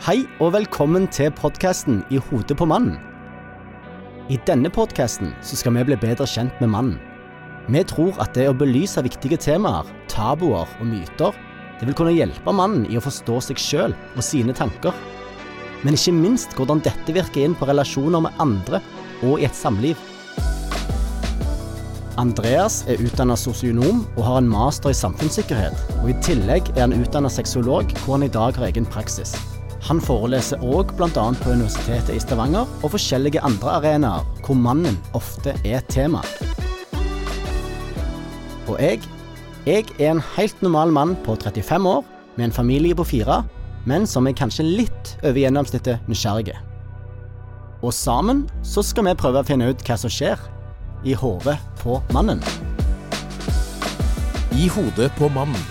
Hei og velkommen til podkasten I hodet på mannen. I denne podkasten skal vi bli bedre kjent med mannen. Vi tror at det å belyse viktige temaer, tabuer og myter, det vil kunne hjelpe mannen i å forstå seg sjøl og sine tanker. Men ikke minst hvordan dette virker inn på relasjoner med andre og i et samliv. Andreas er utdanna sosionom og har en master i samfunnssikkerhet. Og I tillegg er han utdanna sexolog, hvor han i dag har egen praksis. Han foreleser òg bl.a. på Universitetet i Stavanger og forskjellige andre arenaer hvor mannen ofte er tema. Og jeg, jeg er en helt normal mann på 35 år med en familie på fire, men som er kanskje litt over gjennomsnittet nysgjerrige. Og sammen så skal vi prøve å finne ut hva som skjer i hodet på mannen. I hodet på mannen.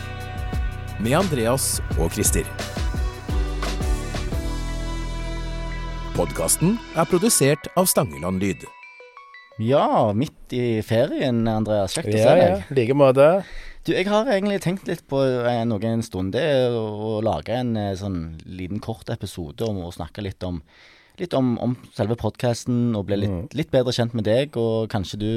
Med Andreas og Christer. Podkasten er produsert av Stangeland Lyd. Ja, midt i ferien, Andreas. Kjekt å se Ja, deg. ja. like måte. Du, jeg har egentlig tenkt litt på eh, noe en stund. Det er å, å lage en eh, sånn liten kort episode om å snakke litt om Litt om, om selve podkasten, og bli litt, litt bedre kjent med deg, og kanskje du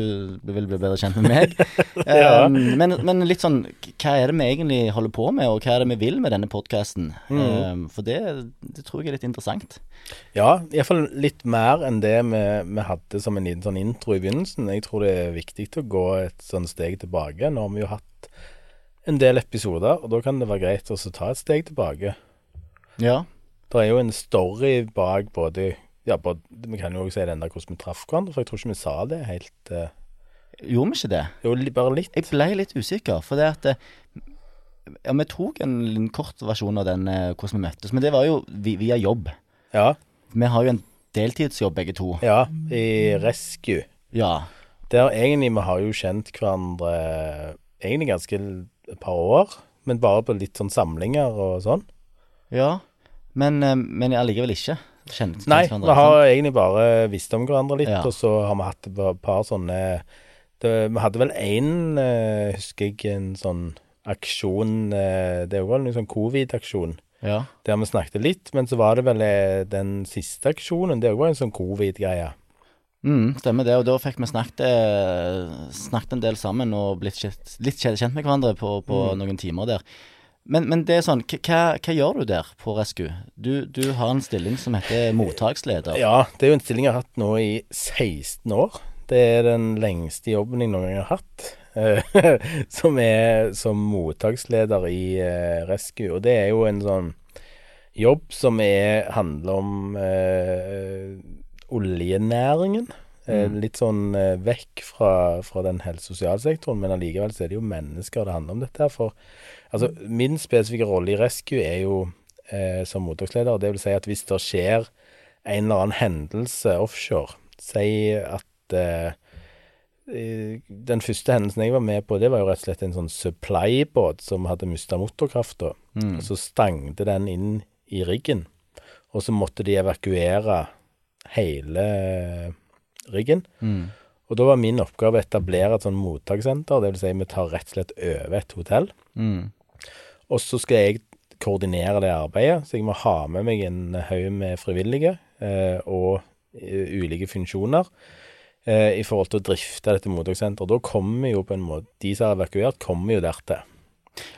vil bli bedre kjent med meg. Ja. um, men, men litt sånn Hva er det vi egentlig holder på med, og hva er det vi vil med denne podkasten? Um, for det, det tror jeg er litt interessant. Ja, iallfall litt mer enn det vi, vi hadde som en liten sånn intro i begynnelsen. Jeg tror det er viktig å gå et sånn steg tilbake. Nå har vi jo hatt en del episoder, og da kan det være greit å ta et steg tilbake. Ja. Det er jo en story bak både Ja, både, vi kan jo også si den der hvordan vi traff hverandre, for jeg tror ikke vi sa det helt uh... Gjorde vi ikke det? Jo, bare litt. Jeg ble litt usikker, for det at eh, Ja, vi tok en en kort versjon av den uh, hvordan vi møttes, men det var jo vi- via jobb. Ja. Vi har jo en deltidsjobb begge to. Ja, i Rescue. Ja. Der egentlig Vi har jo kjent hverandre egentlig ganske et par år, men bare på litt sånn samlinger og sånn. Ja. Men, eh, men allikevel ikke. Kjent, Nei, vi har egentlig bare visst om hverandre litt, Ja. og så har vi hatt et par- sånne det, Vi hadde vel én, eh, husker jeg, en sånn aksjon eh, Det var en sånn covid-aksjon. Ja. Der vi snakket litt, men så var det vel den siste aksjonen. Det var en sånn covid-greie. Mm, stemmer det, og da fikk vi snakket, snakket en del sammen og blitt kjent, litt kjent med hverandre på, på noen timer der. Men, men det er sånn, hva, hva gjør du der på Rescue? Du, du har en stilling som heter mottaksleder. Ja, det er jo en stilling jeg har hatt nå i 16 år. Det er den lengste jobben jeg noen gang har hatt. eh, som er som mottaksleder i uh, Rescue. Og det er jo en sånn jobb som er, handler om uh, oljenæringen. Mm. litt sånn vekk fra, fra den helse- og sosialsektoren, men allikevel så er det jo mennesker det handler om dette her. For altså, min spesifikke rolle i Rescue er jo eh, som mottaksleder. Det vil si at hvis det skjer en eller annen hendelse offshore, si at eh, eh, Den første hendelsen jeg var med på, det var jo rett og slett en sånn supply-båt som hadde mista motorkrafta. Mm. Så stangte den inn i riggen, og så måtte de evakuere hele riggen. Mm. Og da var min oppgave å etablere et sånn mottakssenter, det vil si vi tar rett og slett over et hotell. Mm. Og så skal jeg koordinere det arbeidet, så jeg må ha med meg en haug med frivillige eh, og eh, ulike funksjoner eh, i forhold til å drifte dette mottakssenteret. Da kommer jo på en måte De som har evakuert, kommer jo dertil.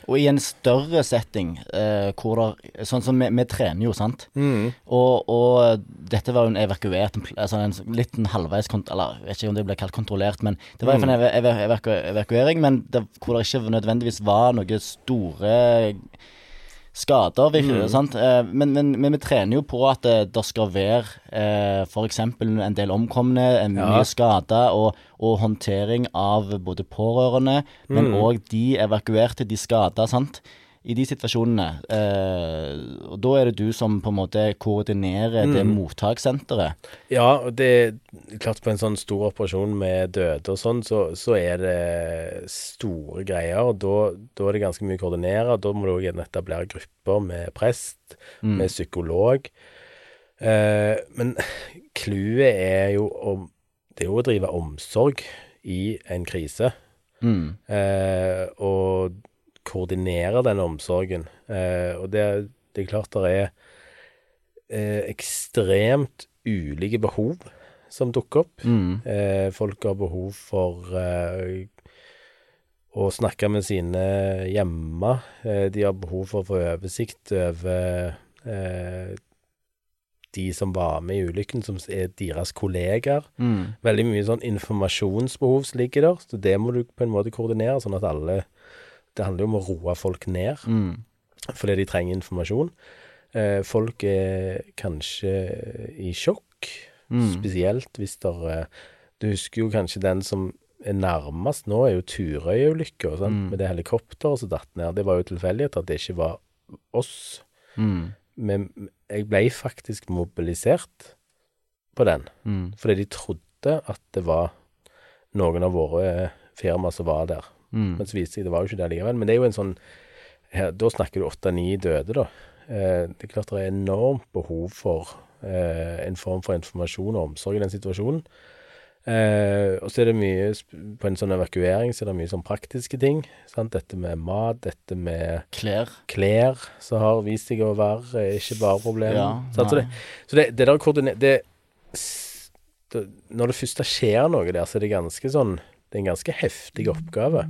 Og i en større setting, eh, hvor der Sånn som vi, vi trener jo, sant? Og, og dette var jo en evakuert altså en liten halvveis Eller jeg vet ikke om det ble kalt kontrollert, men det var hvert en eva eva evaku evakuering, men det, hvor det ikke nødvendigvis var noe store skader. virker det, sant? Eh, Men, men, men vi trener jo på at det, der skal være eh, f.eks. en del omkomne, en Ja. mye skader, og, og håndtering av både pårørende, men òg de evakuerte, de skada, sant. I de situasjonene. Eh, og da er det du som på en måte koordinerer det mottakssenteret. Ja, og det klart på en sånn stor operasjon med døde og sånn, så, så er det store greier. og Da, da er det ganske mye å koordinere. Da må du òg etablere grupper med prest, med psykolog. Eh, men clouet er jo om Det er jo å drive omsorg i en krise. Mm. Eh, og koordinere den omsorgen. Eh, og det, det er klart det er eh, ekstremt ulike behov som dukker opp. Mm. Eh, folk har behov for eh, å snakke med sine hjemme. Eh, de har behov for å få oversikt over eh, de som var med i ulykken, som er deres kollegaer. Mm. Veldig mye sånn informasjonsbehov som ligger der, så det må du på en måte koordinere, sånn at alle Det handler jo om å roe folk ned, Mm. fordi de trenger informasjon. Eh, folk er kanskje i sjokk, Mm. spesielt hvis der Du husker jo kanskje den som er nærmest nå, er jo Turøy-ulykka. Mm. med det helikopteret som datt ned. Det var jo tilfeldighet at det ikke var oss. Mm. Men jeg ble faktisk mobilisert på den. Mm. Fordi de trodde at det var noen av våre firma som var der. Mm. Men så viste det seg det var jo ikke det likevel. Men det er jo en sånn her, Da snakker du åtte-ni døde, da. Eh, det er klart det er enormt behov for eh, en form for informasjon og omsorg i den situasjonen. Eh, og så er det mye På en sånn evakuering så er det mye sånn praktiske ting. Sant? Dette med mat, dette med Klær. klær, som har vist seg å være eh, ikke bare problemet. Ja. Så, det, så det, det der koordiner... Det, det, når det først skjer noe der, så er det ganske sånn Det er en ganske heftig oppgave.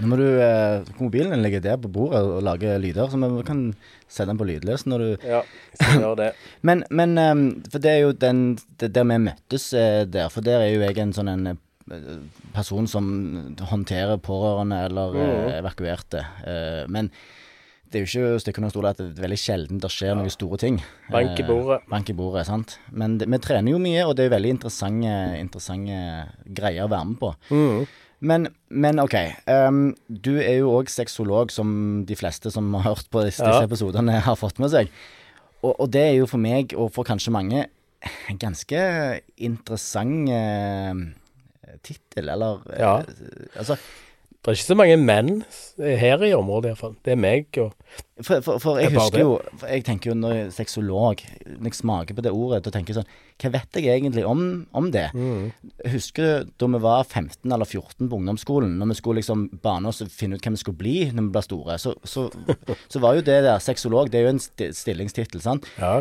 Nå må du eh, Mobilen din ligger der på bordet og lager lyder, så vi kan sette den på lydløs når du Ja, jeg skal gjøre det. Men, men um, For det er jo den det, Der vi møttes eh, der, for der er jo jeg en sånn en eh, person som håndterer pårørende eller eh, evakuerte. Eh, men det er jo ikke stykker under stol at det er veldig sjelden det skjer noen store ting. Bank i Eh, bordet. Bank i bordet, sant. Men det, vi trener jo mye, og det er veldig interessante, interessante greier å være med på. Mm. Men, men OK. Um, du er jo òg sexolog, som de fleste som har hørt på disse, Ja. episodene, har fått med seg. Og, og det er jo for meg, og for kanskje mange, en ganske interessant eh, tittel, eller eh, Ja. Altså, Det er ikke så mange menn her i området, iallfall. Det er meg og for, for, for jeg Det er husker jo for Jeg tenker jo når jeg er sexolog, når jeg smaker på det ordet, da tenker jeg sånn Hva vet jeg egentlig om, om det? Mm. Husker du da vi var 15 eller 14 på ungdomsskolen, når vi skulle liksom bane oss og finne ut hvem vi skulle bli når vi ble store, så, så, så var jo det der sexolog, det er jo en sti stillingstittel, sant. Ja.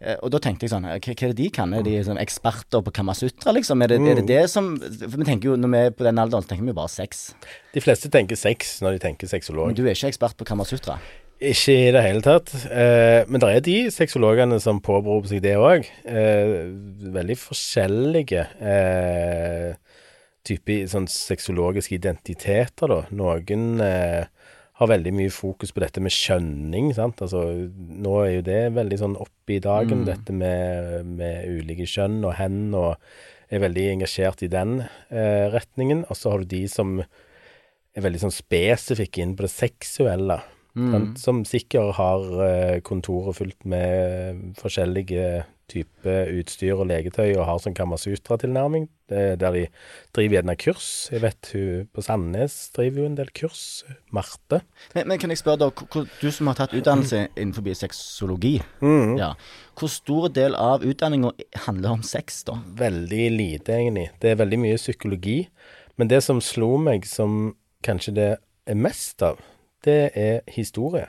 Eh, Og da tenkte jeg sånn, hva, hva er det de kan? Er de sånn eksperter på Kamasutra, liksom? Er det, er det det som For vi tenker jo, når vi er på den alderen, så tenker vi jo bare sex. De fleste tenker sex når de tenker Men du er ikke ekspert på Kamasutra. Ikke i det hele tatt. Eh, men det er de sexologene som påberoper seg det òg. Eh, veldig forskjellige eh, typer sånn sexologiske identiteter, da. Noen eh, har veldig mye fokus på dette med skjønning, sant. Altså, nå er jo det veldig sånn oppe i dagen, dette med, med ulike kjønn og hen, og er veldig engasjert i den eh, retningen. Og så har du de som er veldig sånn spesifikke inn på det seksuelle. Mm. Som sikkert har eh, kontoret fullt med forskjellige typer utstyr og legetøy og har sånn Kamasutra-tilnærming, der de driver gjerne kurs. Jeg vet hun på Sandnes driver jo en del kurs. Marte. Men, men kan jeg spørre da, du som har tatt utdannelse innenfor sexologi, Mm. ja, hvor stor del av utdanninga handler om sex, da? Veldig lite, egentlig. Det er veldig mye psykologi. Men det som slo meg som kanskje det er mest av, det er historie.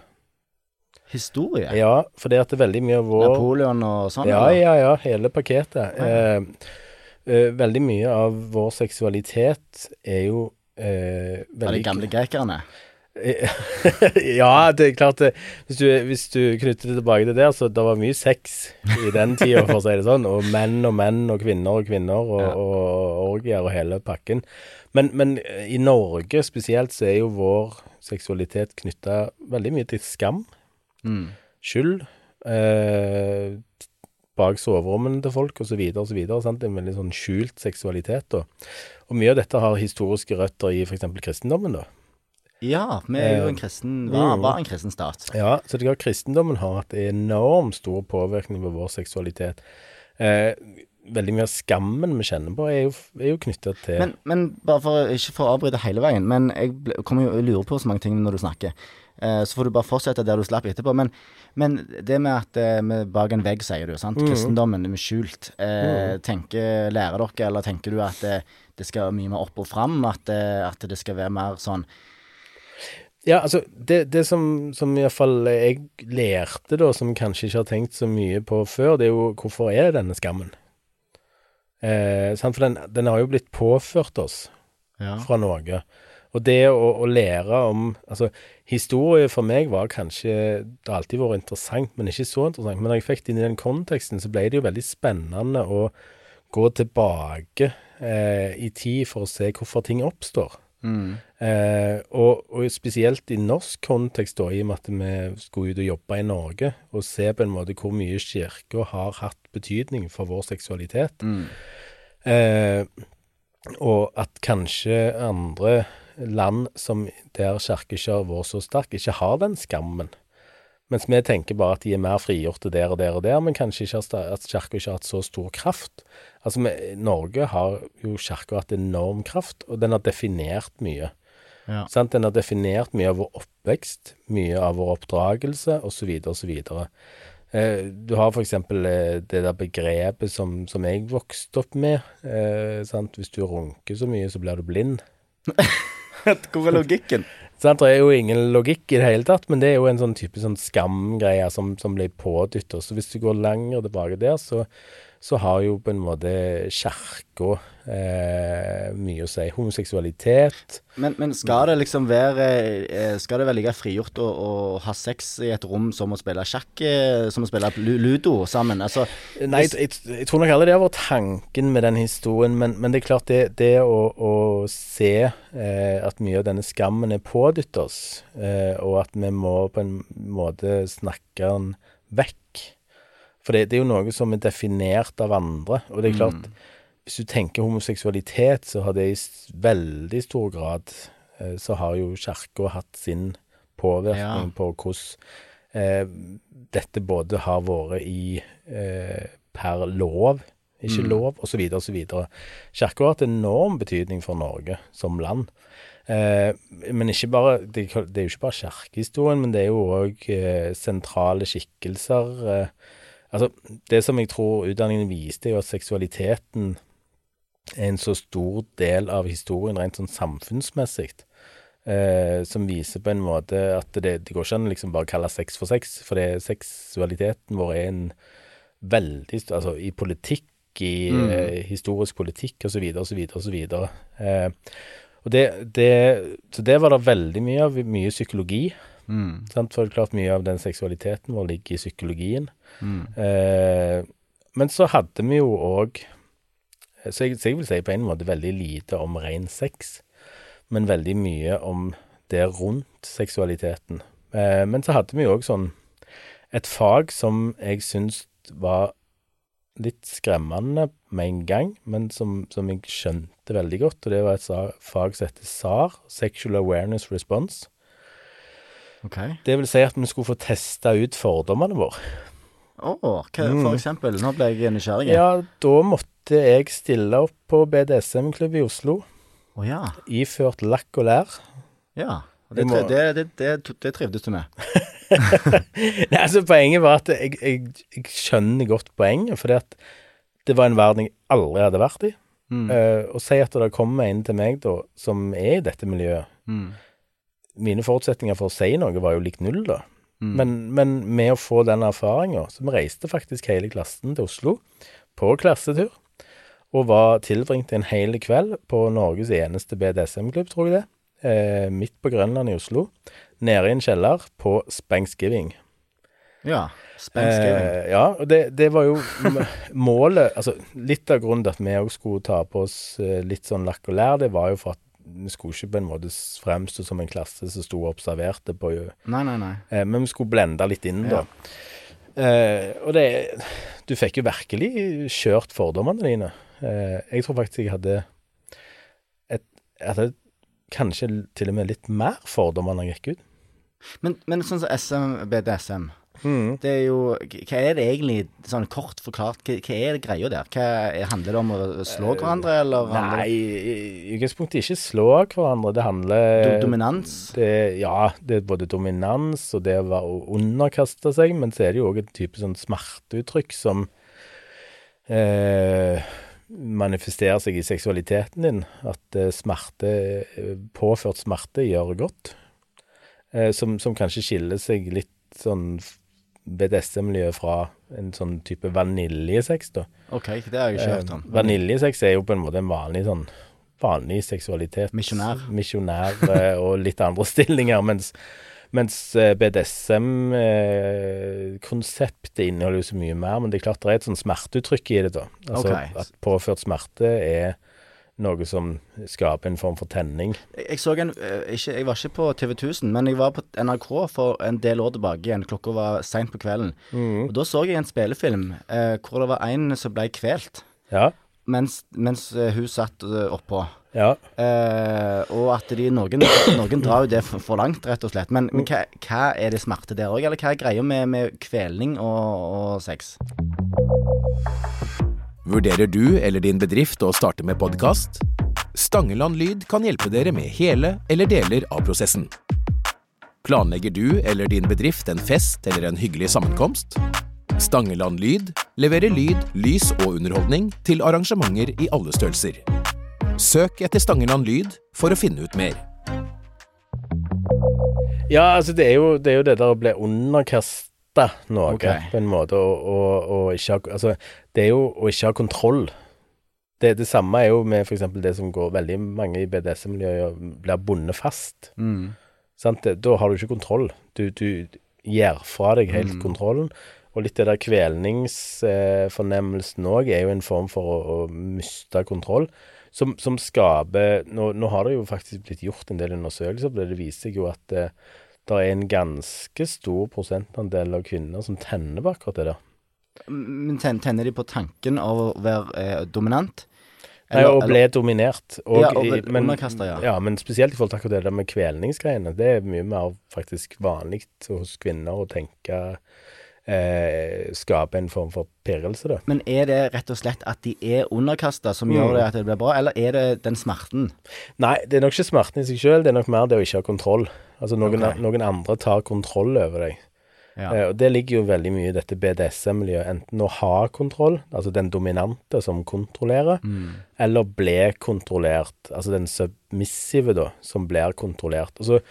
Historie? Ja, for det at det er veldig mye av vår Napoleon og sånn? Ja, ja, ja. Hele pakketet. Eh, eh, veldig mye av vår seksualitet er jo eh, Av de gamle grekerne? ja, det er klart det. Hvis du, hvis du knytter det tilbake til der, så det var mye sex i den tida, for å si det sånn. Og menn og menn og kvinner og kvinner og, Ja. og orgier og hele pakken. Men, men eh, i Norge spesielt så er jo vår seksualitet knytta veldig mye til skam, Mm. skyld, eh, bak soverommene til folk osv. osv. En veldig sånn skjult seksualitet. da. Og mye av dette har historiske røtter i f.eks. kristendommen. da. Ja, vi er jo Eh, en kristen var, mm. var en kristen stat. Ja, så det er kristendommen har hatt enormt stor påvirkning på vår seksualitet. Eh, veldig mye av skammen vi kjenner på, er jo, er jo knytta til Men, men bare for ikke for å avbryte hele veien, men jeg ble, kommer jo og lurer på så mange ting når du snakker. Eh, så får du bare fortsette der du slapp etterpå. Men, men det med at vi med bak en vegg, sier du, sant. Mm. Kristendommen er skjult. Eh, tenker, lærer dere, eller tenker du at det, det skal mye mer opp og fram? At, at det skal være mer sånn Ja, altså, det, det som, som iallfall jeg lærte, da, som kanskje ikke har tenkt så mye på før, det er jo hvorfor er det denne skammen? Eh? For den, den har jo blitt påført oss Ja. fra Norge. Og det å, å lære om Altså, historie for meg var kanskje Det har alltid vært interessant, men ikke så interessant. Men når jeg fikk det inn i den konteksten, så ble det jo veldig spennende å gå tilbake eh, i tid for å se hvorfor ting oppstår. Mm. Eh, og, og spesielt i norsk kontekst, da, i og med at vi skulle ut og jobbe i Norge, og se på en måte hvor mye kirka har hatt betydning for vår seksualitet. Mm. Eh, og at kanskje andre land som der kirka har vært så sterk, ikke har den skammen. Mens vi tenker bare at de er mer frigjorte der og der og der, men kanskje ikke at kirka ikke har hatt så stor kraft. Altså, vi, Norge har jo kirka hatt enorm kraft, og den har definert mye. Ja. Sant? Den har definert mye av vår oppvekst, mye av vår oppdragelse, osv., osv. Eh, du har eksempel eh, det der begrepet som, som jeg vokste opp med. Eh, sant? Hvis du runker så mye, så blir du blind. Hvor er logikken? Det er jo ingen logikk i det hele tatt, men det er jo en sånn type sånn skamgreie som, som blir pådyttet. Så hvis du går lenger tilbake der, så, så har jo på en måte kirka eh, mye å si. Homoseksualitet. Men, men skal det liksom være eh, Skal det være like frigjort å, å ha sex i et rom som å spille sjakk, eh, som å spille ludo sammen? Altså, Nei, jeg, jeg, jeg tror nok aldri det har vært tanken med den historien, men, men det er klart det, det å, å se eh, at mye av denne skammen er pådyttet oss, eh, og at vi må på en måte snakke den vekk. For det, det er jo noe som er definert av andre, og det er klart Hvis du tenker homoseksualitet, så har det i veldig stor grad eh, Så har jo kirka hatt sin påvirkning Ja. på hvordan eh, dette både har vært i eh, per lov, ikke lov, osv., osv. Kirka har hatt enorm betydning for Norge som land. Eh, men ikke bare, det, det er jo ikke bare kirkehistorien, men det er jo òg eh, sentrale skikkelser. Eh, altså, det som jeg tror utdanningen viste, er jo at seksualiteten er en så stor del av historien rent sånn samfunnsmessig. Eh, som viser på en måte at det, det går ikke an å liksom bare kalle sex for sex, for det, seksualiteten vår er en veldig Altså i politikk, i eh, historisk politikk osv., osv., osv. Og det, det, så det var det veldig mye av, mye psykologi. Mm? For klart mye av den seksualiteten vår ligger i psykologien. mm. Eh, men så hadde vi jo òg så, jeg- så jeg vil si på en måte veldig lite om ren sex, men veldig mye om det rundt seksualiteten. Eh, men så hadde vi jo òg sånn et fag som jeg syns var litt skremmende med en gang, men som, som jeg skjønte veldig godt, og det var et fag som heter SAR, Sexual Awareness Response. OK. Det vil si at vi skulle få testa ut fordommene våre. Å, hva for eksempel? Nå ble jeg nysgjerrig. Ja, da måtte jeg stille opp på BDSM-klubb i Oslo, Oh, ja. iført lakk og lær. ja. Og Det, må- det, det, det, det trivdes du med? Nei, altså Poenget var at jeg, jeg, jeg skjønner godt poenget, fordi at det var en verden jeg aldri hadde vært i. Mm. Uh, og si at det kommer en til meg da, som er i dette miljøet. Mm. Mine forutsetninger for å si noe var jo lik null, da. Mm. Men, men med å få den erfaringa Så vi reiste faktisk hele klassen til Oslo på klassetur. Og var tilbringt en hel kveld på Norges eneste BDSM-klubb, tror jeg det. Eh, midt på Grønland i Oslo. Nede i en kjeller på Spanksgiving. Ja. Eh, ja, og det, det var jo målet Altså, litt av grunnen til at vi òg skulle ta på oss eh, litt sånn lakk og lær, det var jo for at vi skulle ikke på en måte fremstå som en klasse som sto og observerte på Nei, nei, nei. Eh, men vi skulle blende litt inn, da. Eh, og det Du fikk jo virkelig kjørt fordommene dine. Eh, jeg tror faktisk jeg hadde et Jeg hadde kanskje til og med litt mer fordommer når jeg gikk ut. Men, men sånn som SM, BDSM, Mm. det er jo Hva er det egentlig, sånn kort forklart, hva, hva er det greia der? Hva, er- handler det om å slå hverandre, eller Nei, i utgangspunktet ikke slå hverandre. Det handler dominans? det, Ja, det er både dominans og det å underkaste seg, men så er det jo òg et type sånn smerteuttrykk som eh, manifesterer seg i seksualiteten din. At eh, smerte, eh, påført smerte, gjør godt. eh, som, som kanskje skiller seg litt sånn BDSM-miljø fra en sånn type vaniljesex, da. OK, det har jeg ikke hørt om. Eh, vaniljesex er jo på en måte en vanlig sånn vanlig seksualitet. Misjonær. Misjonær eh, og litt andre stillinger. Mens, mens eh, BDSM-konseptet inneholder jo så mye mer. Men det er klart det er et sånn smerteuttrykk i det, da. Altså Ok. at påført smerte er noe som skaper en form for tenning. Jeg, så en eh, ikke, Jeg var ikke på TV 1000, men jeg var på NRK for en del år tilbake igjen. Klokka var seint på kvelden. Og Da så jeg en spillefilm eh, hvor det var en som ble kvelt Ja. mens, mens eh, hun satt eh, oppå. Ja. Eh, og at de, noen, noen drar jo det for, for langt, rett og slett. Men, men hva, hva er det smerte der òg, eller hva er greia med, med kvelning og, og sex? Vurderer du eller din bedrift å starte med podkast? Stangeland Lyd kan hjelpe dere med hele eller deler av prosessen. Planlegger du eller din bedrift en fest eller en hyggelig sammenkomst? Stangeland Lyd leverer lyd, lys og underholdning til arrangementer i alle størrelser. Søk etter Stangeland Lyd for å finne ut mer. Ja, altså det er jo det, er jo det der å bli underkasta noe, okay. på en måte, og, og, og ikke ha Altså, det er jo å ikke ha kontroll. Det, det samme er jo med f.eks. det som går veldig mange i BDSM-miljøet blir bundet fast. Mm. Sant? Da har du ikke kontroll. Du, du gir fra deg helt kontrollen. Og litt det der kvelningsfornemmelsen òg er jo en form for å, å miste kontroll. Som, som skaper nå, nå har det jo faktisk blitt gjort en del undersøkelser på det. Det viser seg jo at det, det er en ganske stor prosentandel av kvinner som tenner på akkurat det der. Men ten, tenner de på tanken av å være eh, dominant? Nei, å bli dominert. Og, Ja, og men, ja. ja. Men spesielt i forhold til akkurat det der med kvelningsgreiene. Det er mye mer faktisk vanlig hos kvinner å tenke eh, Skape en form for pirrelse, da. Men er det rett og slett at de er underkasta som gjør det at det blir bra, eller er det den smerten? Nei, det er nok ikke smerten i seg sjøl, det er nok mer det å ikke ha kontroll. Altså noen, okay. noen andre tar kontroll over deg. Ja. Eh, og det ligger jo veldig mye i dette BDSM-miljøet. Enten å ha kontroll, altså den dominante som kontrollerer, eller ble kontrollert, altså den submissive, da, som blir kontrollert. Altså,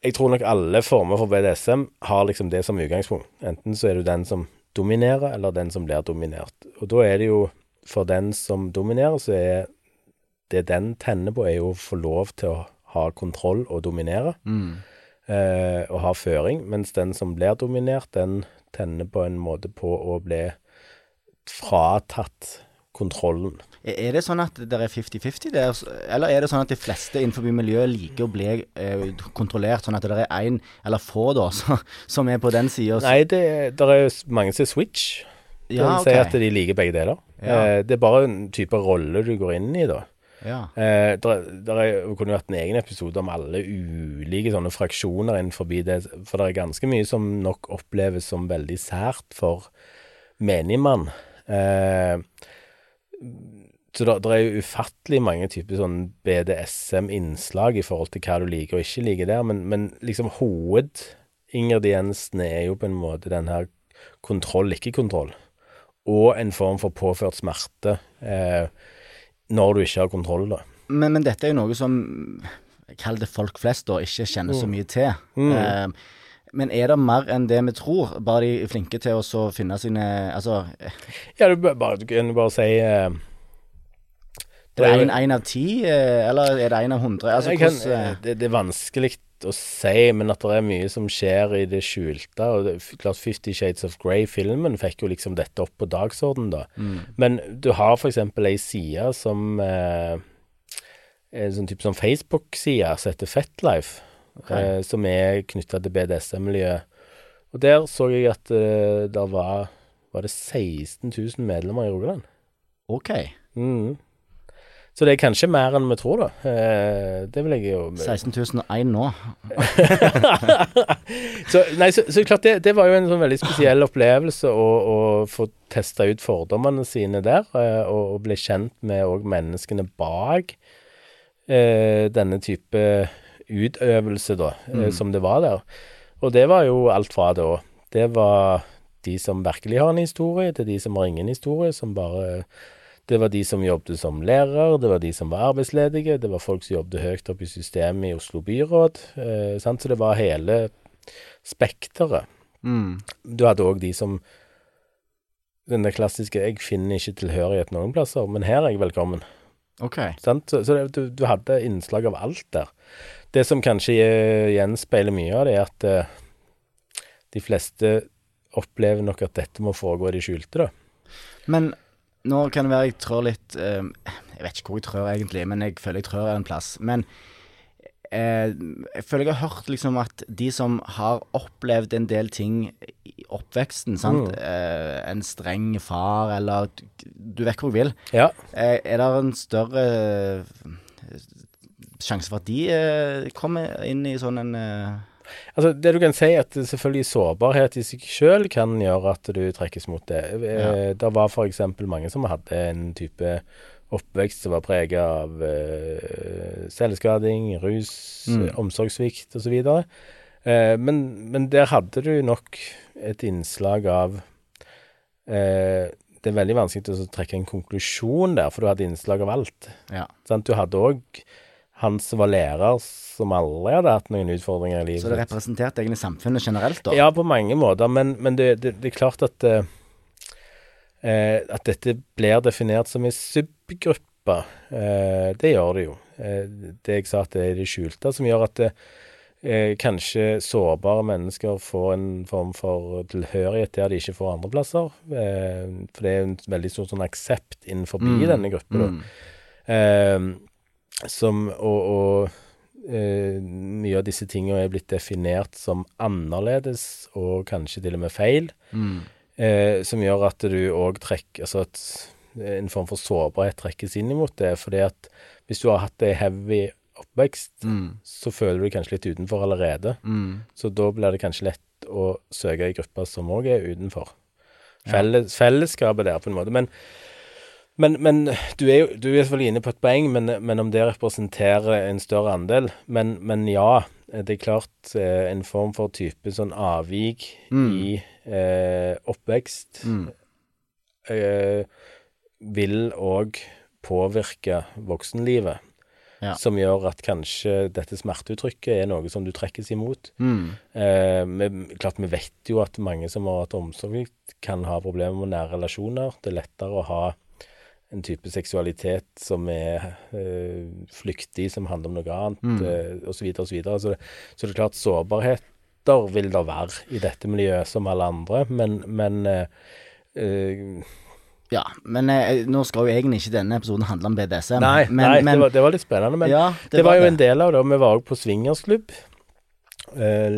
jeg tror nok alle former for BDSM har liksom det som utgangspunkt. Enten så er du den som dominerer, eller den som blir dominert. Og da er det jo for den som dominerer, så er det den tenner på, er jo å få lov til å ha kontroll og dominere eh, og ha føring, mens den som blir dominert, den tenner på en måte på å bli fratatt kontrollen. Er det sånn at det er 50-50 der, eller er det sånn at de fleste innenfor miljøet liker å bli eh, kontrollert, sånn at det er én, eller få da, så, som er på den sida? Nei, det det er mange som er switch. Ja, okay. si at de liker begge deler. Ja. Eh, det er bare en type rolle du går inn i, da. Ja. Eh, der, der er, kunne vært en egen episode om alle ulike sånne fraksjoner innenfor det, for det er ganske mye som nok oppleves som veldig sært for menigmann. Eh, så det, det er jo ufattelig mange typer sånn BDSM-innslag i forhold til hva du liker og ikke liker der, men, men liksom hovedingrediensene er jo på en måte den her kontroll, ikke kontroll, og en form for påført smerte. Eh, når du ikke har kontroll, da. Men, men dette er jo noe som Kall det folk flest, da, ikke kjenner så mye til. Eh, men er det mer enn det vi tror? Bare de er flinke til å finne sine Altså, Ja, du, kan bare, bare si Det er det én av ti, eh, eller er det en av hundre? Altså, hvordan eh, det, det er vanskelig å si, men at det er mye som skjer i det skjulte. Og det, klart Fifty Shades of Grey-filmen fikk jo liksom dette opp på dagsorden da. Men du har eksempel ei side som eh, En sånn type sånn Facebook-side som heter Fetlife, eh, som er knytta til BDSM-miljøet. Og der så jeg at eh, det var Var det 16 000 medlemmer i Rogaland? OK. Mm. Så det er kanskje mer enn vi tror, da. Eh, det vil jeg jo 16 001 nå. så, nei, så, så klart det, det var jo en sånn veldig spesiell opplevelse å, å få testa ut fordommene sine der, og, og bli kjent med òg menneskene bak eh, denne type utøvelse, da, mm. som det var der. Og det var jo alt fra da. Det var de som virkelig har en historie, til de som har ingen historie, som bare Det var de som jobbet som lærer, det var de som var arbeidsledige, det var folk som jobbet høyt opp i systemet i Oslo byråd. Eh, sant? Så det var hele spekteret. Mm. Du hadde òg de som Den der klassiske 'jeg finner ikke tilhørighet noen plasser, men her er jeg velkommen'. OK. Sant? Så, så det, du, du hadde innslag av alt der. Det som kanskje eh, gjenspeiler mye av det, er at eh, de fleste opplever nok at dette må foregå i det skjulte, da. Men nå kan det være jeg trår litt eh, Jeg vet ikke hvor jeg trør egentlig, men jeg føler jeg trør en plass. Men jeg føler jeg har hørt liksom at de som har opplevd en del ting i oppveksten, sant. Mm. En streng far, eller Du vet hvor jeg vil. Ja. Er det en større sjanse for at de eh, kommer inn i sånn en eh, Altså, det du kan si, at selvfølgelig sårbarhet i seg sjøl kan gjøre at du trekkes mot det. Ja. Det var f.eks. mange som hadde en type oppvekst som var prega av eh, selvskading, rus, Mm. eh, omsorgssvikt osv. Eh, men, men der hadde du nok et innslag av eh, Det er veldig vanskelig å trekke en konklusjon der, for du hadde innslag av alt. Ja. Sant? Du hadde òg han som var lærer, som aldri hadde hatt noen utfordringer i livet. Så det representerte egentlig samfunnet generelt, da? Ja, på mange måter, men, men det, det, det er klart at eh, eh, At dette blir definert som en subgruppe, eh, det gjør det jo. Eh, det jeg sa at det er det skjulte, som gjør at eh, kanskje sårbare mennesker får en form for tilhørighet der de ikke får andre plasser. Eh, for det er en veldig stor sånn aksept innenfor Mm. denne gruppen. Mm. Som Og, og eh, mye av disse tingene er blitt definert som annerledes, og kanskje til og med feil. Mm. Eh, som gjør at du òg trekker Altså at en form for sårbarhet trekkes inn imot det. Fordi at hvis du har hatt ei heavy oppvekst, Mm. så føler du deg kanskje litt utenfor allerede. Mm. Så da blir det kanskje lett å søke ei gruppe som òg er utenfor. Ja. Felles, fellesskapet der, på en måte. Men, men, men du, er jo, du er selvfølgelig inne på et poeng, men, men om det representerer en større andel Men, men ja, det er klart eh, en form for type sånn avvik Mm. i eh, oppvekst Mm. eh, vil òg påvirke voksenlivet. Ja. Som gjør at kanskje dette smerteuttrykket er noe som du trekkes imot. Mm. Eh, vi, klart vi vet jo at mange som har hatt omsorg, kan ha problemer med nære relasjoner. Det er lettere å ha en type seksualitet som er eh, flyktig, som handler om noe annet, Mm. eh, osv., osv. Så, så, det- så det er klart, sårbarheter vil det være i dette miljøet som alle andre, men, men eh, Ja, men eh, nå skal jo egentlig ikke denne episoden handle om BDSM. Nei, men, nei men, det, var, det var litt spennende. Men ja, det, var jo en del av det. Vi var òg på swingersklubb. Eh,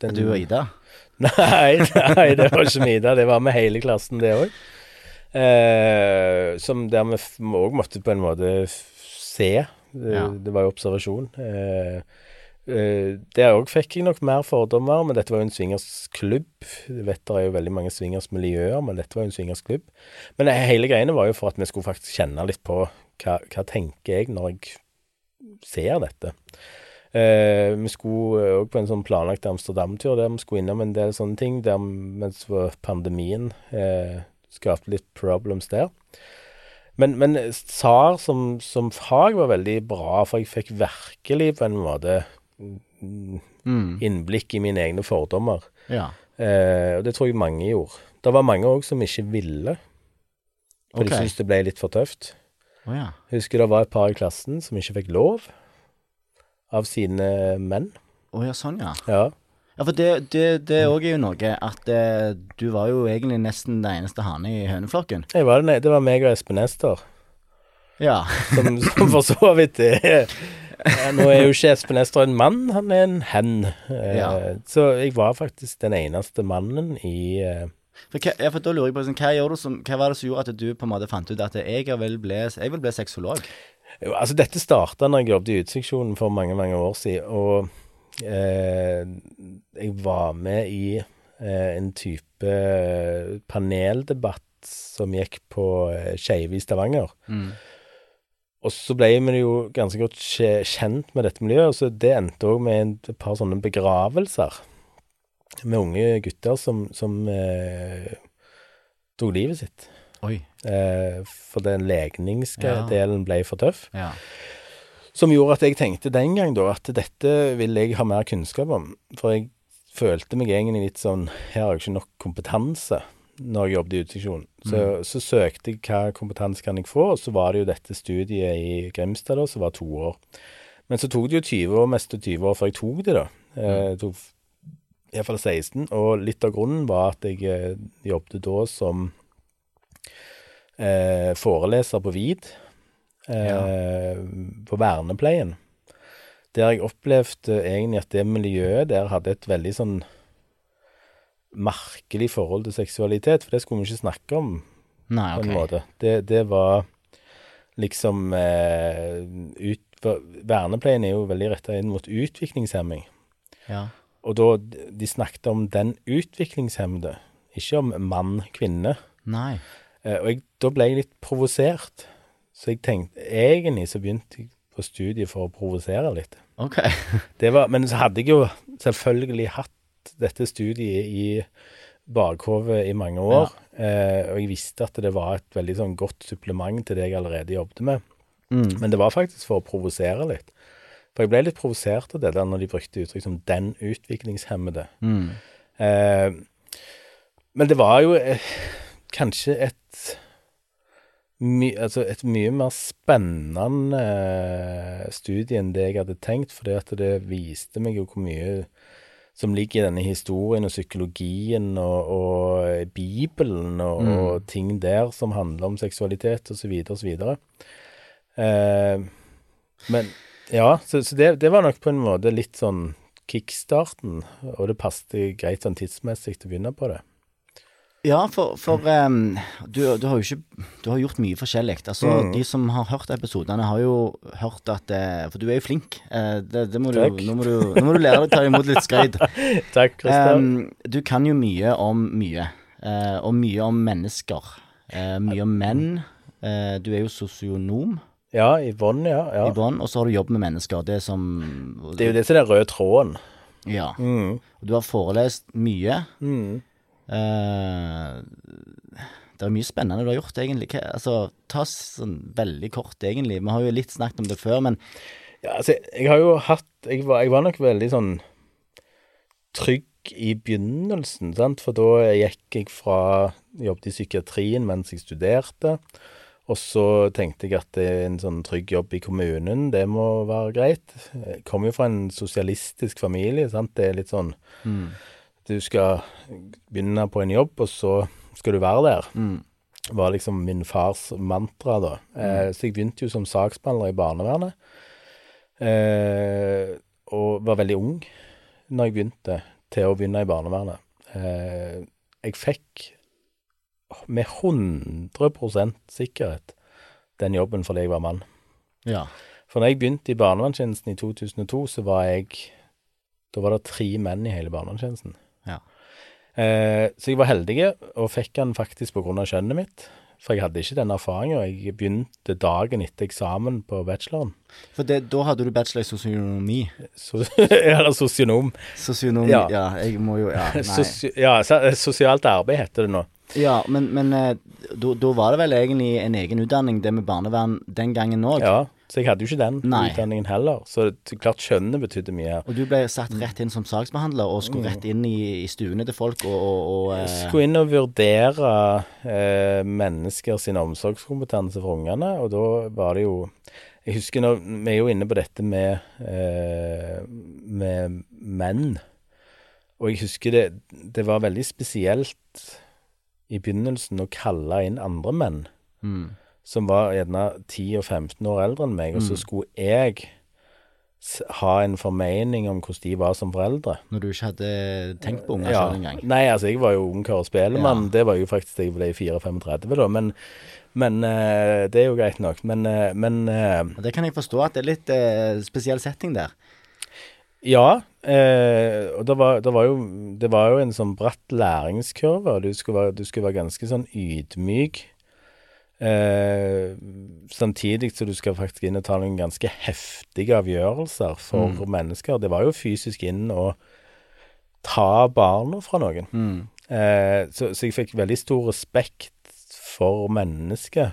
den- Du og Ida? Nei, nei, det var ikke med Ida. Det var med hele klassen, det òg. Eh, som der vi òg måtte på en måte se. Det, Ja. det var jo observasjon. Eh, eh, der òg fikk jeg nok mer fordommer, men dette var jo en swingersklubb. Jeg vet det er jo veldig mange swingersmiljøer, men dette var jo en swingersklubb. Men det, hele greiene var jo for at vi skulle faktisk kjenne litt på hva, hva tenker jeg når jeg ser dette. Eh, vi skulle òg på en sånn planlagt Amsterdam-tur der vi skulle innom en del sånne ting, der mens pandemien eh, skapte litt problems der. Men, men SAR som, som fag var veldig bra, for jeg fikk virkelig på en måte mm, innblikk i mine egne fordommer. Ja. Eh, og det tror jeg mange gjorde. Det var mange òg som ikke ville, for okay. de syntes det ble litt for tøft. Oh, ja. Husker det var et par i klassen som ikke fikk lov av sine menn. Å ja, sånn ja. Ja. Ja, for det, det, det òg er jo noe at eh, du var jo egentlig nesten den eneste hane i høneflokken. Jeg var den, det var meg og Espen Ester, Ja. som, som for så vidt er ja, Nå er jo ikke Espen Ester en mann, han er en hen. Eh, Ja. Så jeg var faktisk den eneste mannen i eh, For, hva, ja, for da lurer jeg på sånn, hva, gjør du som, hva var det som gjorde at du på en måte fant ut at jeg vil bli, jeg vil bli sexolog? Jo, altså Dette starta når jeg jobbet i Uteseksjonen for mange mange år siden. Og jeg var med i eh, en type paneldebatt som gikk på eh, Skeive i Stavanger. Mm. Og så ble vi jo ganske godt kjent med dette miljøet, og så det endte òg med en, et par sånne begravelser med unge gutter som, som eh, tok livet sitt. Oi. Eh, for den legningsdelen Ja. ble for tøff. Ja. Som gjorde at jeg tenkte den gang da at dette vil jeg ha mer kunnskap om. For jeg følte meg egentlig litt sånn Her har jeg ikke nok kompetanse når jeg jobbet i uteseksjonen. Så, så søkte jeg hva kompetanse kan jeg få, og så var det jo dette studiet i Grimstad da, som var to år. Men så tok det jo 20 år, mest 20 år før jeg tok det, da. Eh, Jeg tok iallfall 16, og litt av grunnen var at jeg eh, jobbet da som eh, foreleser på VID, eh, på vernepleien. Der jeg opplevde egentlig at det miljøet der hadde et veldig sånn merkelig forhold til seksualitet, for det skulle vi ikke snakke om Nei, på en måte. Det, det var liksom eh, ut, Vernepleien er jo veldig retta inn mot utviklingshemming. Ja. Og da de snakket om den utviklingshemmede, ikke om mann-kvinne. Nei. Eh, og jeg, da ble jeg litt provosert. Så jeg tenkte Egentlig så begynte jeg på studiet for å provosere litt. OK. Det var, men så hadde jeg jo selvfølgelig hatt dette studiet i bakhodet i mange år. Eh, og jeg visste at det var et veldig sånn godt supplement til det jeg allerede jobbet med. Mm. Men det var faktisk for å provosere litt. For jeg ble litt provosert av det der når de brukte uttrykk som 'den utviklingshemmede'. Mm. Eh, men det var jo eh, kanskje et my, altså et mye mer spennende eh, studie enn det jeg hadde tenkt, fordi at det viste meg jo hvor mye som ligger i denne historien og psykologien og, og Bibelen og, Mm. og ting der som handler om seksualitet osv. osv. Eh, men ja, så, så det, det var nok på en måte litt sånn kickstarten, og det passet greit sånn tidsmessig til å begynne på det. Ja, for, for um, du, du har jo ikke Du har gjort mye forskjellig. Altså, Mm. De som har hørt episodene, har jo hørt at eh, For du er jo flink. Eh, det, det må du, nå, må du, nå må du lære deg å ta imot litt skryt. Takk, Kristian. Um, du kan jo mye om mye, Uh, og mye om mennesker. Uh, mye om menn. Uh, du er jo sosionom ja, Yvonne, ja. ja. i bånn, og så har du jobbet med mennesker. Det som Det er jo det som er den røde tråden. Ja. Mm. Og du har forelest mye. Mm. Eh, det er mye spennende du har gjort, egentlig. Hva, altså, ta sånn veldig kort, egentlig. Vi har jo litt snakket om det før, men Ja, altså, jeg har jo hatt Jeg var, jeg var nok veldig sånn trygg i begynnelsen, sant, for da gikk jeg fra Jobbet i psykiatrien mens jeg studerte. Og så tenkte jeg at det er en sånn trygg jobb i kommunen, det må være greit. Jeg kommer jo fra en sosialistisk familie, sant. Det er litt sånn mm, Du skal begynne på en jobb, og så skal du være der. mm, var liksom min fars mantra, da. Eh, så jeg begynte jo som saksbehandler i barnevernet. Eh, og var veldig ung når jeg begynte til å begynne i barnevernet. Eh, jeg fikk med 100% sikkerhet den jobben fordi jeg var mann. ja. For når jeg begynte i barnevernstjenesten i 2002, så var jeg Da var det tre menn i hele barnevernstjenesten. Ja. Eh, så jeg var heldig og fikk den faktisk på grunn av kjønnet mitt. For jeg hadde ikke den erfaringen. Jeg begynte dagen etter eksamen på bacheloren. For det, da hadde du bachelor i sosionomi. Eller sosionom. Sosionom Ja. ja. jeg må jo Ja, nei. Ja, sosialt arbeid heter det nå. Ja, men, men eh, da var det vel egentlig en egen utdanning, det med barnevern, den gangen òg. Ja, så jeg hadde jo ikke den Nei. utdanningen heller. Så det, klart skjønnet betydde mye her. Og du ble satt rett inn som saksbehandler og skulle rett inn i, i stuene til folk og, og, og eh, Skulle inn og vurdere eh, mennesker sin omsorgskompetanse for ungene, og da var det jo Jeg husker når Vi er jo inne på dette med, eh, med menn. Og jeg husker det Det var veldig spesielt i begynnelsen å kalle inn andre menn mm, som var gjerne 10 og 15 år eldre enn meg, og så Mm. skulle jeg ha en formening om hvordan de var som foreldre. Når du ikke hadde tenkt på unger Ja. selv engang. Nei, altså, jeg var jo ungkar og spelemann. Ja. Det var jo faktisk da jeg ble 34, da. Men, men eh, det er jo greit nok. Men, eh, men eh, Det kan jeg forstå at det er litt spesiell setting der. ja. eh, og det var, det, var jo, det var jo en sånn bratt læringskurve, og du skulle være, du skulle være ganske sånn ydmyk. Eh, samtidig så du skal faktisk inn og ta noen ganske heftige avgjørelser for Mm. mennesker. Det var jo fysisk inn å ta barna fra noen. Mm. Eh, så, så jeg fikk veldig stor respekt for mennesket.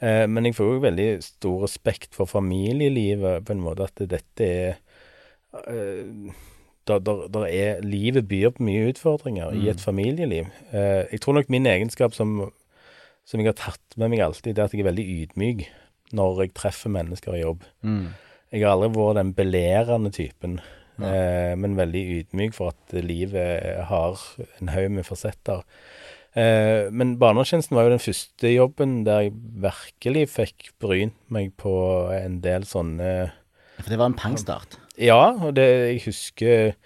Eh, men jeg får òg veldig stor respekt for familielivet, på en måte at dette er eh, der, der, der er, Livet byr på mye utfordringer mm. i et familieliv. Eh, jeg tror nok min egenskap som, som jeg har tatt med meg alltid, det er at jeg er veldig ydmyk når jeg treffer mennesker i jobb. Mm. Jeg har aldri vært den belerende typen, eh, men veldig ydmyk for at livet har en haug med fasetter. Eh, men barnevernstjenesten var jo den første jobben der jeg virkelig fikk brynt meg på en del sånne For det var en pangstart? Ja, og det, jeg husker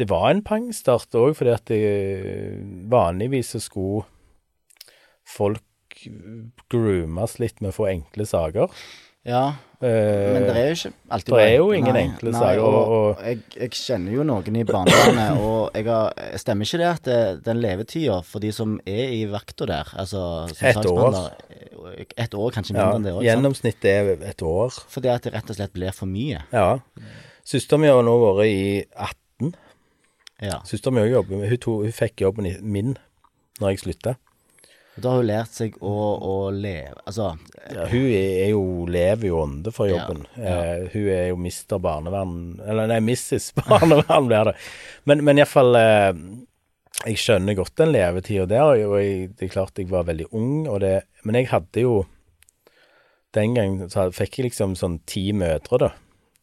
det var en pangstart òg, fordi at det, vanligvis så skulle folk groomes litt med å få enkle saker. Ja, men det er jo ikke alltid Det er jo ingen nei, enkle nei, saker. Og, og jeg, jeg, kjenner jo noen i barnevernet, og jeg har, stemmer ikke det at det, den levetida for de som er i vakta der, altså Et år. Et år, kanskje mindre ja, enn det òg. Gjennomsnittet er et år. Fordi at det rett og slett blir for mye. Ja. Søsteren min har nå vært i 18. Ja. Søsteren min jobber, hun, hun fikk jobben min når jeg slutta. Da har hun lært seg å, å leve Altså ja, Hun er jo, lever jo ånde for jobben. Ja, ja. Eh, hun er jo mister barnevern Eller nei, Mrs. Barnevern blir det. Men, men iallfall eh, Jeg skjønner godt den levetida der, og jeg, det er klart jeg var veldig ung, og det Men jeg hadde jo Den gangen så fikk jeg liksom sånn ti mødre, da.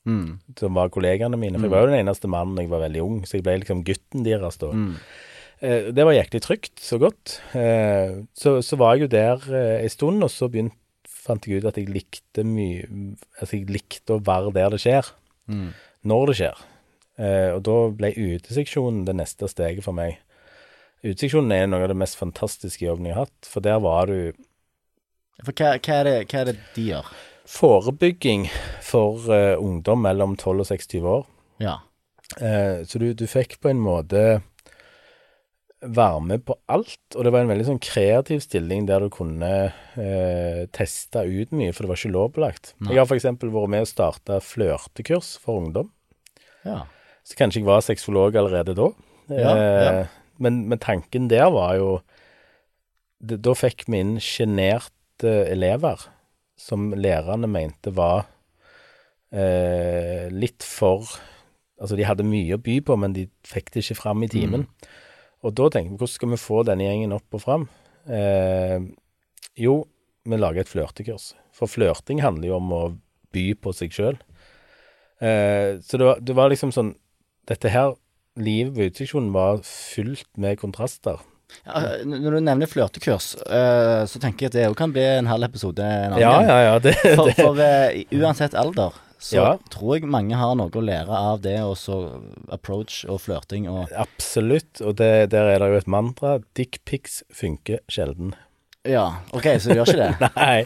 Mm. Som var kollegaene mine. For jeg var jo den eneste mannen jeg var veldig ung, så jeg ble liksom gutten deres da. Mm. Eh, det var jæklig trygt, så godt. Eh, så, så, var jeg jo der eh, en stund, og så begynt, fant jeg ut at jeg likte mye Altså, jeg likte å være der det skjer. Mm. Når det skjer. Eh, og da ble uteseksjonen det neste steget for meg. Uteseksjonen er noe av det mest fantastiske jobben jeg har hatt, for der var du For hva, hva, er, det, hva er, det, de gjør? Forebygging for uh, ungdom mellom 12 og 26 år. Ja. Uh, så du, du, fikk på en måte være med på alt. Og det var en veldig sånn kreativ stilling der du kunne eh, teste ut mye, for det var ikke lovpålagt. Jeg har f.eks. vært med og starta flørtekurs for ungdom. Ja. Så kanskje jeg var sexolog allerede da. Ja, ja. Eh, men, men, tanken der var jo det, Da fikk vi inn sjenerte elever som lærerne mente var eh, litt for Altså, de hadde mye å by på, men de fikk det ikke fram i timen. Mm. Og da tenker vi hvordan skal vi få denne gjengen opp og fram? Eh, jo, vi lager et flørtekurs. For flørting handler jo om å by på seg sjøl. Eh, så det var, det var, liksom sånn Dette her, livet på uteseksjonen var fylt med kontraster. Ja, når du nevner flørtekurs, uh, så tenker jeg at det òg kan bli en halv episode en annen ja, Ja, ja, det, for, for uh, uansett alder så ja. tror jeg mange har noe å lære av det, og så approach og flørting og Absolutt, og det, der er det jo et mantra. Dickpics funker sjelden. Ja, OK, så gjør ikke det? Nei.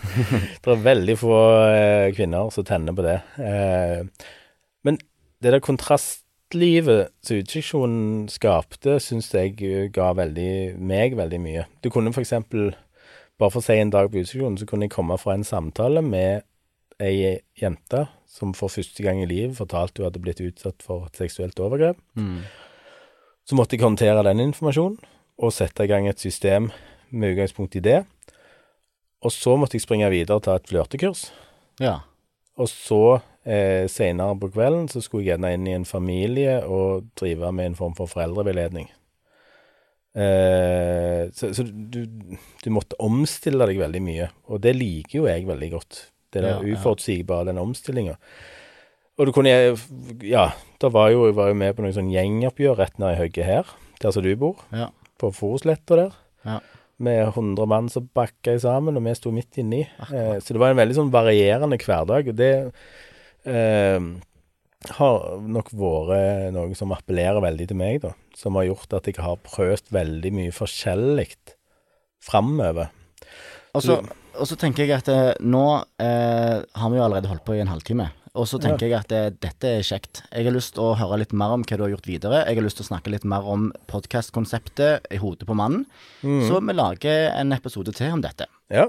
Det er veldig få eh, kvinner som tenner på det. Eh, men det der kontrastlivet som utseksjonen skapte, syns jeg ga veldig, meg veldig mye. Du kunne for eksempel, bare for å si en dag på utseksjonen, så kunne jeg komme fra en samtale med ei jente som for første gang i livet fortalte hun hadde blitt utsatt for et seksuelt overgrep. Mm. Så måtte jeg håndtere den informasjonen og sette i gang et system med utgangspunkt i det. Og så måtte jeg springe videre og ta et flørtekurs. Ja. Og så, eh, senere på kvelden, så skulle jeg gjerne inn i en familie og drive med en form for foreldreveiledning. Eh, så, så du, du, måtte omstille deg veldig mye, og det liker jo jeg veldig godt. Det der ja, uforutsigbare, den omstillinga. Og du kunne Ja, da var jo, jeg var jo med på noen sånn gjengoppgjør rett ned i høgget her, der som du bor. Ja. På Forosletta der. Ja. Med 100 mann som bakka sammen, og vi sto midt inni. Eh, så det var en veldig sånn varierende hverdag. Og det eh, har nok vært noe som appellerer veldig til meg, da. Som har gjort at jeg har prøvd veldig mye forskjellig framover. Altså, og så tenker jeg at eh, nå eh, har vi jo allerede holdt på i en halvtime. Og så tenker jeg at eh, dette er kjekt. Jeg har lyst til å høre litt mer om hva du har gjort videre. Jeg har lyst til å snakke litt mer om podkastkonseptet i hodet på mannen. Mm. Så vi lager en episode til om dette. Ja.